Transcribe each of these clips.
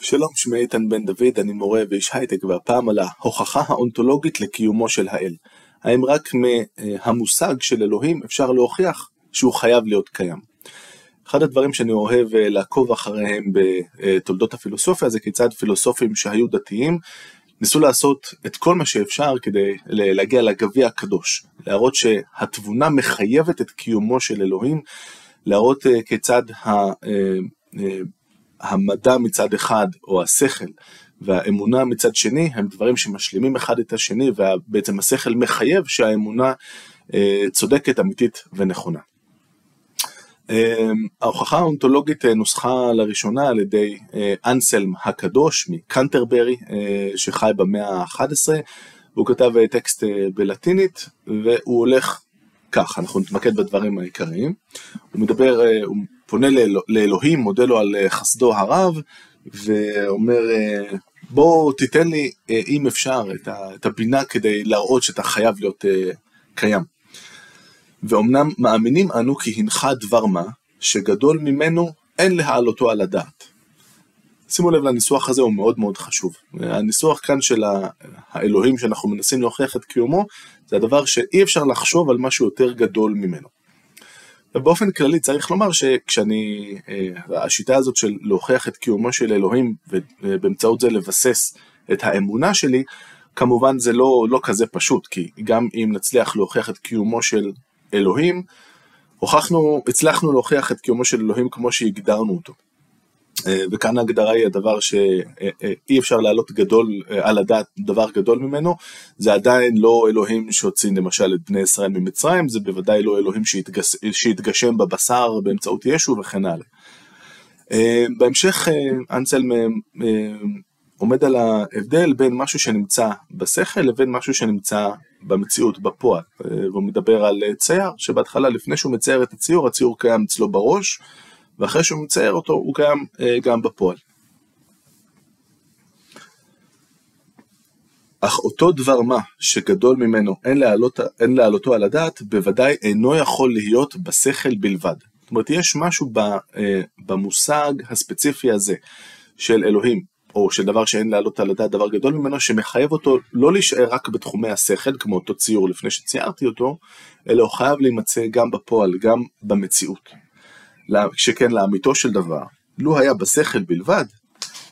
שלום, שמי איתן בן דוד, אני מורה ואיש הייטק, והפעם על ההוכחה האונתולוגית לקיומו של האל. האם רק מהמושג של אלוהים אפשר להוכיח שהוא חייב להיות קיים. אחד הדברים שאני אוהב אה, לעקוב אחריהם בתולדות הפילוסופיה זה כיצד פילוסופים שהיו דתיים ניסו לעשות את כל מה שאפשר כדי להגיע לגביע הקדוש, להראות שהתבונה מחייבת את קיומו של אלוהים, להראות אה, כיצד אה, המדע מצד אחד, או השכל, והאמונה מצד שני, הם דברים שמשלימים אחד את השני, ובעצם השכל מחייב שהאמונה אה, צודקת, אמיתית ונכונה. אה, ההוכחה האונתולוגית אה, נוסחה לראשונה על ידי אנסלם הקדוש מקנטרברי, שחי במאה ה-11, והוא כתב טקסט בלטינית, והוא הולך כך, אנחנו נתמקד בדברים העיקריים. הוא מדבר, הוא פונה לאלוהים, מודה לו על אה, חסדו הרב, ואומר, אה, בוא תיתן לי, אה, אם אפשר, את הבינה כדי להראות שאתה חייב להיות קיים. ואומנם מאמינים אנו כי הנך דבר מה, שגדול ממנו אין להעלותו על הדעת. שימו לב לניסוח הזה, הוא מאוד מאוד חשוב. הניסוח כאן של האלוהים שאנחנו מנסים להוכיח את קיומו, זה הדבר שאי אפשר לחשוב על משהו יותר גדול ממנו. ובאופן כללי צריך לומר שכשאני, אה, השיטה הזאת של להוכיח את קיומו של אלוהים ובאמצעות זה לבסס את האמונה שלי, כמובן זה לא, לא כזה פשוט, כי גם אם נצליח להוכיח את קיומו של אלוהים, הוכחנו, הצלחנו להוכיח את קיומו של אלוהים כמו שהגדרנו אותו. אה, וכאן ההגדרה היא הדבר שאי אפשר להעלות גדול אה, על הדעת דבר גדול ממנו, זה עדיין לא אלוהים שהוציא למשל את בני ישראל ממצרים, זה בוודאי לא אלוהים שהתגש, שהתגשם בבשר באמצעות ישו וכן הלאה. אה, בהמשך אנסלם עומד על ההבדל בין משהו שנמצא בשכל לבין משהו שנמצא במציאות, בפועל. והוא מדבר על צייר, שבהתחלה לפני שהוא מצייר את הציור, הציור קיים אצלו בראש, ואחרי שהוא מצייר אותו הוא קיים אה, גם בפועל. אך אותו דבר מה שגדול ממנו אין, להעלות, אין להעלותו על הדעת, בוודאי אינו יכול להיות בשכל בלבד. זאת אומרת, יש משהו ב, אה, במושג הספציפי הזה של אלוהים, או של דבר שאין להעלות על הדעת דבר גדול ממנו, שמחייב אותו לא להישאר רק בתחומי השכל, כמו אותו ציור לפני שציירתי אותו, אלא הוא חייב להימצא גם בפועל, גם במציאות. שכן לאמיתו של דבר, לו היה בשכל בלבד,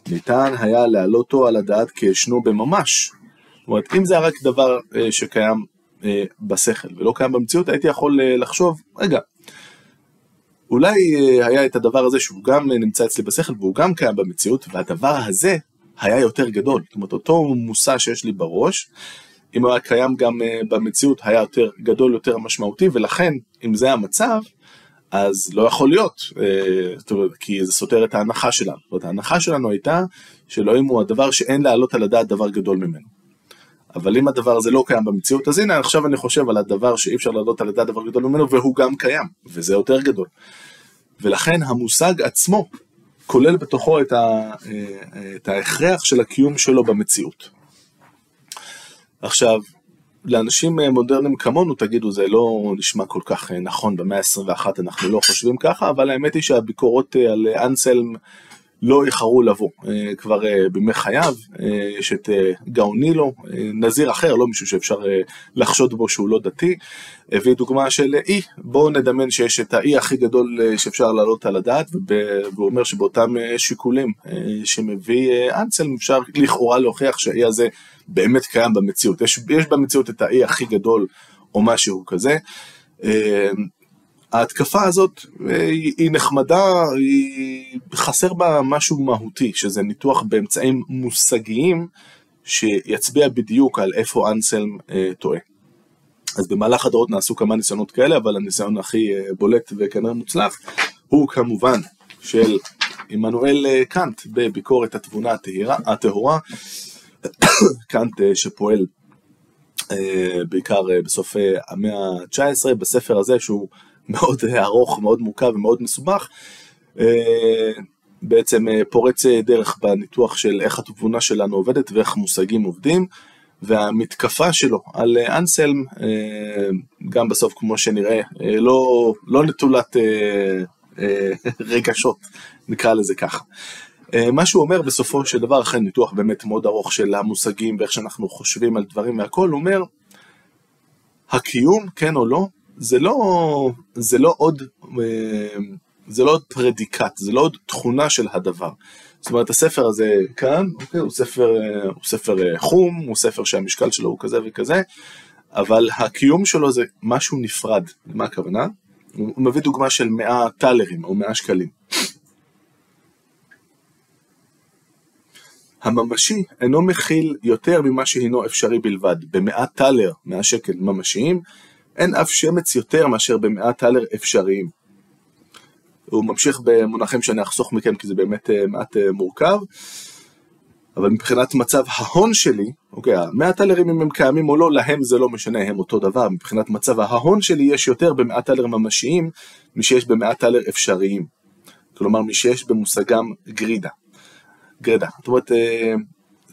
ניתן היה להעלותו על הדעת כישנו בממש. זאת אומרת, אם זה היה רק דבר אה, שקיים אה, בשכל ולא קיים במציאות, הייתי יכול אה, לחשוב, רגע, אולי היה את הדבר הזה שהוא גם נמצא אצלי בשכל והוא גם קיים במציאות, והדבר הזה היה יותר גדול. זאת אומרת, אותו מושא שיש לי בראש, אם הוא היה קיים גם במציאות, היה יותר גדול, יותר משמעותי, ולכן, אם זה המצב, אז לא יכול להיות, אה, כי זה סותר את ההנחה שלנו. זאת אומרת, ההנחה שלנו הייתה שאלוהים הוא הדבר שאין להעלות על הדעת דבר גדול ממנו. אבל אם הדבר הזה לא קיים במציאות, אז הנה עכשיו אני חושב על הדבר שאי אפשר להעלות על הדעת דבר גדול ממנו, והוא גם קיים, וזה יותר גדול. ולכן המושג עצמו כולל בתוכו את, ה, אה, את ההכרח של הקיום שלו במציאות. עכשיו, לאנשים אה, מודרניים כמונו תגידו זה לא נשמע כל כך אה, נכון במאה ה-21 אנחנו לא חושבים ככה אבל האמת היא שהביקורות אה, על אנסלם לא איחרו לבוא כבר בימי חייו יש את גאונילו נזיר אחר לא מישהו שאפשר לחשוד בו שהוא לא דתי הביא דוגמה של אי בואו נדמיין שיש את האי הכי גדול שאפשר להעלות על הדעת והוא אומר שבאותם שיקולים שמביא אנסלם אפשר לכאורה להוכיח שהאי הזה באמת קיים במציאות. יש, יש במציאות את האי הכי גדול או משהו כזה. אה, ההתקפה הזאת אה, היא, נחמדה, היא חסר בה משהו מהותי, שזה ניתוח באמצעים מושגיים שיצביע בדיוק על איפה אנסלם אה, טועה. אז במהלך הדורות נעשו כמה ניסיונות כאלה, אבל הניסיון הכי אה, בולט וכנראה מוצלח הוא כמובן של עמנואל קאנט בביקורת התבונה הטהורה, קאנט אה, שפועל אה, בעיקר אה, בסוף המאה ה-19, בספר הזה שהוא מאוד ארוך, מאוד מורכב ומאוד מסובך, בעצם פורץ דרך בניתוח של איך התבונה שלנו עובדת ואיך מושגים עובדים, והמתקפה שלו על אנסלם, גם בסוף כמו שנראה, לא, לא נטולת רגשות, נקרא לזה ככה. מה שהוא אומר בסופו של דבר, אחרי ניתוח באמת מאוד ארוך של המושגים ואיך שאנחנו חושבים על דברים והכל, הוא אומר, הקיום, כן או לא, זה לא, זה לא עוד, זה לא עוד פרדיקט, זה לא עוד תכונה של הדבר. זאת אומרת, הספר הזה כאן, אוקיי, הוא ספר, הוא ספר חום, הוא ספר שהמשקל שלו הוא כזה וכזה, אבל הקיום שלו זה משהו נפרד. מה הכוונה? הוא מביא דוגמה של 100 טלרים או 100 שקלים. הממשי אינו מכיל יותר ממה שהינו אפשרי בלבד. במאה טלר, 100 שקל ממשיים, אין אף שמץ יותר מאשר במאה טלר אפשריים. הוא ממשיך במונחים שאני אחסוך מכם כי זה באמת אה, מעט אה, מורכב, אבל מבחינת מצב ההון שלי, אוקיי, המאה טלרים אם הם קיימים או לא, להם זה לא משנה, הם אותו דבר, מבחינת מצב ההון שלי יש יותר במאה טלר ממשיים משיש במאה טלר אפשריים. כלומר, משיש במושגם גרידה. גרידה. זאת אומרת, אה,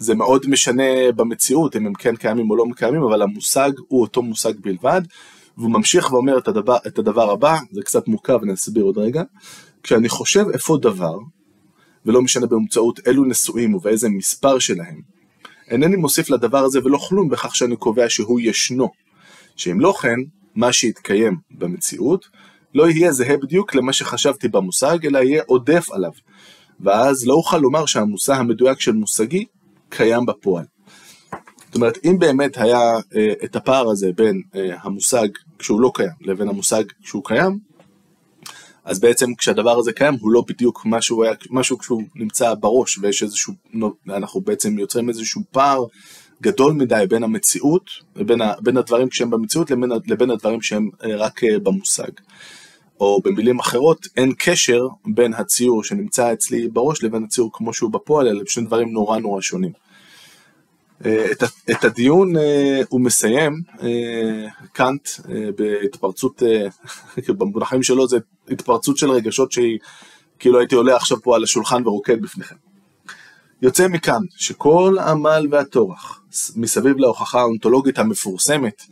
זה מאוד משנה במציאות, אם הם כן קיימים או לא קיימים, אבל המושג הוא אותו מושג בלבד, והוא ממשיך ואומר את הדבר, את הדבר הבא, זה קצת מורכב, אני אסביר עוד רגע. כשאני חושב איפה דבר, ולא משנה באמצעות אילו נשואים ובאיזה מספר שלהם, אינני מוסיף לדבר הזה ולא כלום בכך שאני קובע שהוא ישנו. שאם לא כן, מה שיתקיים במציאות, לא יהיה זהה בדיוק למה שחשבתי במושג, אלא יהיה עודף עליו. ואז לא אוכל לומר שהמושא המדויק של מושגי קיים בפועל. זאת אומרת, אם באמת היה אה, את הפער הזה בין אה, המושג כשהוא לא קיים לבין המושג כשהוא קיים, אז בעצם כשהדבר הזה קיים הוא לא בדיוק משהו, היה, משהו כשהוא נמצא בראש ויש איזשהו, אנחנו בעצם יוצרים איזשהו פער גדול מדי בין המציאות, בין, ה, בין הדברים כשהם במציאות לבין, לבין הדברים שהם אה, רק אה, במושג. או במילים אחרות, אין קשר בין הציור שנמצא אצלי בראש לבין הציור כמו שהוא בפועל, אלה שני דברים נורא נורא שונים. אה, את, את הדיון אה, הוא מסיים, אה, קאנט בהתפרצות, במונחים שלו זה התפרצות של רגשות שהיא כאילו הייתי עולה עכשיו פה על השולחן ורוקד בפניכם. יוצא מכאן שכל עמל והטורח מסביב להוכחה האונתולוגית המפורסמת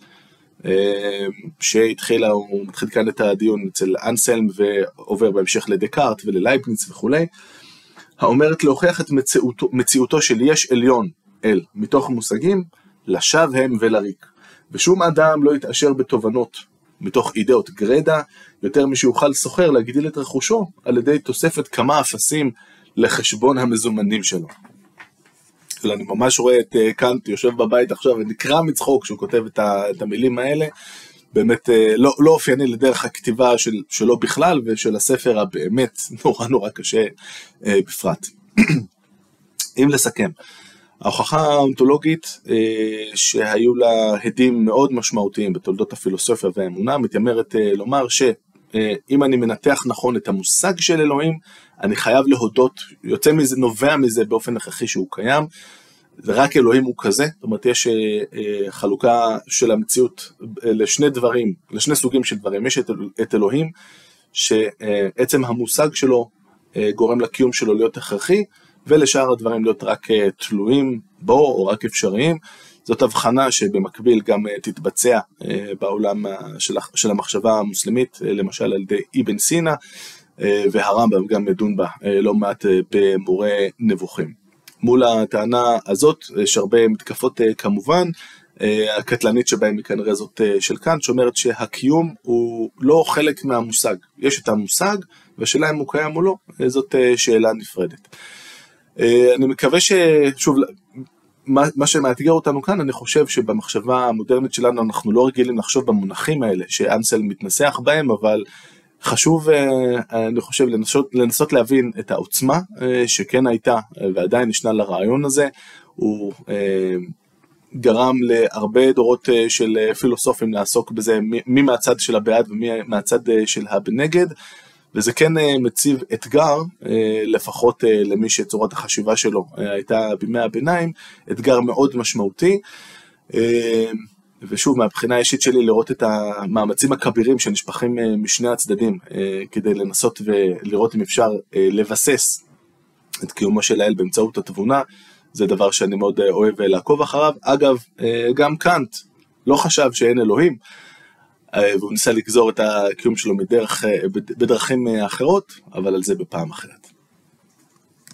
שהתחילה, הוא מתחיל כאן את הדיון אצל אנסלם ועובר בהמשך לדקארט וללייבניץ וכולי, האומרת להוכיח את מציאותו, מציאותו של יש עליון אל מתוך מושגים, לשווא הם ולריק. ושום אדם לא יתעשר בתובנות מתוך אידאות גרדה, יותר משיוכל סוחר להגדיל את רכושו על ידי תוספת כמה אפסים לחשבון המזומנים שלו. אני ממש רואה את אה, קאנט יושב בבית עכשיו ונקרע מצחוק כשהוא כותב את המילים האלה. באמת אה, לא, לא אופייני לדרך הכתיבה של, שלו בכלל ושל הספר הבאמת נורא נורא קשה אה, בפרט. אם לסכם, ההוכחה האונתולוגית אה, שהיו לה הדים מאוד משמעותיים בתולדות הפילוסופיה והאמונה מתיימרת אה, לומר שאם אה, אני מנתח נכון את המושג של אלוהים, אני חייב להודות, יוצא מזה, נובע מזה באופן הכרחי שהוא קיים, ורק אלוהים הוא כזה, זאת אומרת יש חלוקה של המציאות לשני דברים, לשני סוגים של דברים, יש את אלוהים, שעצם המושג שלו גורם לקיום שלו להיות הכרחי, ולשאר הדברים להיות רק אה, תלויים בו או רק אפשריים. זאת הבחנה שבמקביל גם אה, תתבצע אה, בעולם של המחשבה המוסלמית, למשל על ידי אבן סינא, והרמב"ם גם מדון בה לא מעט במורה נבוכים. מול הטענה הזאת יש הרבה מתקפות כמובן, הקטלנית שבהם היא כנראה זאת של קאנט, שאומרת שהקיום הוא לא חלק מהמושג. יש את המושג, והשאלה אם הוא קיים או לא, זאת שאלה נפרדת. אה, אני מקווה ששוב, מה, מה שמאתגר אותנו כאן, אני חושב שבמחשבה המודרנית שלנו אנחנו לא רגילים לחשוב במונחים האלה שאנסל מתנסח בהם, אבל חשוב, אה, אני חושב, לנסות, לנסות להבין את העוצמה אה, שכן הייתה ועדיין ישנה לרעיון הזה. הוא גרם להרבה דורות של פילוסופים לעסוק בזה, מי מהצד של הבעד ומי מהצד של הבנגד. וזה כן אה, מציב אתגר, אה, לפחות אה, למי שצורת החשיבה שלו הייתה בימי הביניים, אתגר מאוד משמעותי. ושוב, מהבחינה האישית שלי, לראות את המאמצים הכבירים שנשפכים משני הצדדים, כדי לנסות ולראות אם אפשר לבסס את קיומו של האל באמצעות התבונה, זה דבר שאני מאוד אוהב לעקוב אחריו. אגב, גם קאנט לא חשב שאין אלוהים, והוא ניסה לגזור את הקיום שלו מדרך, בדרכים אחרות, אבל על זה בפעם אחרת.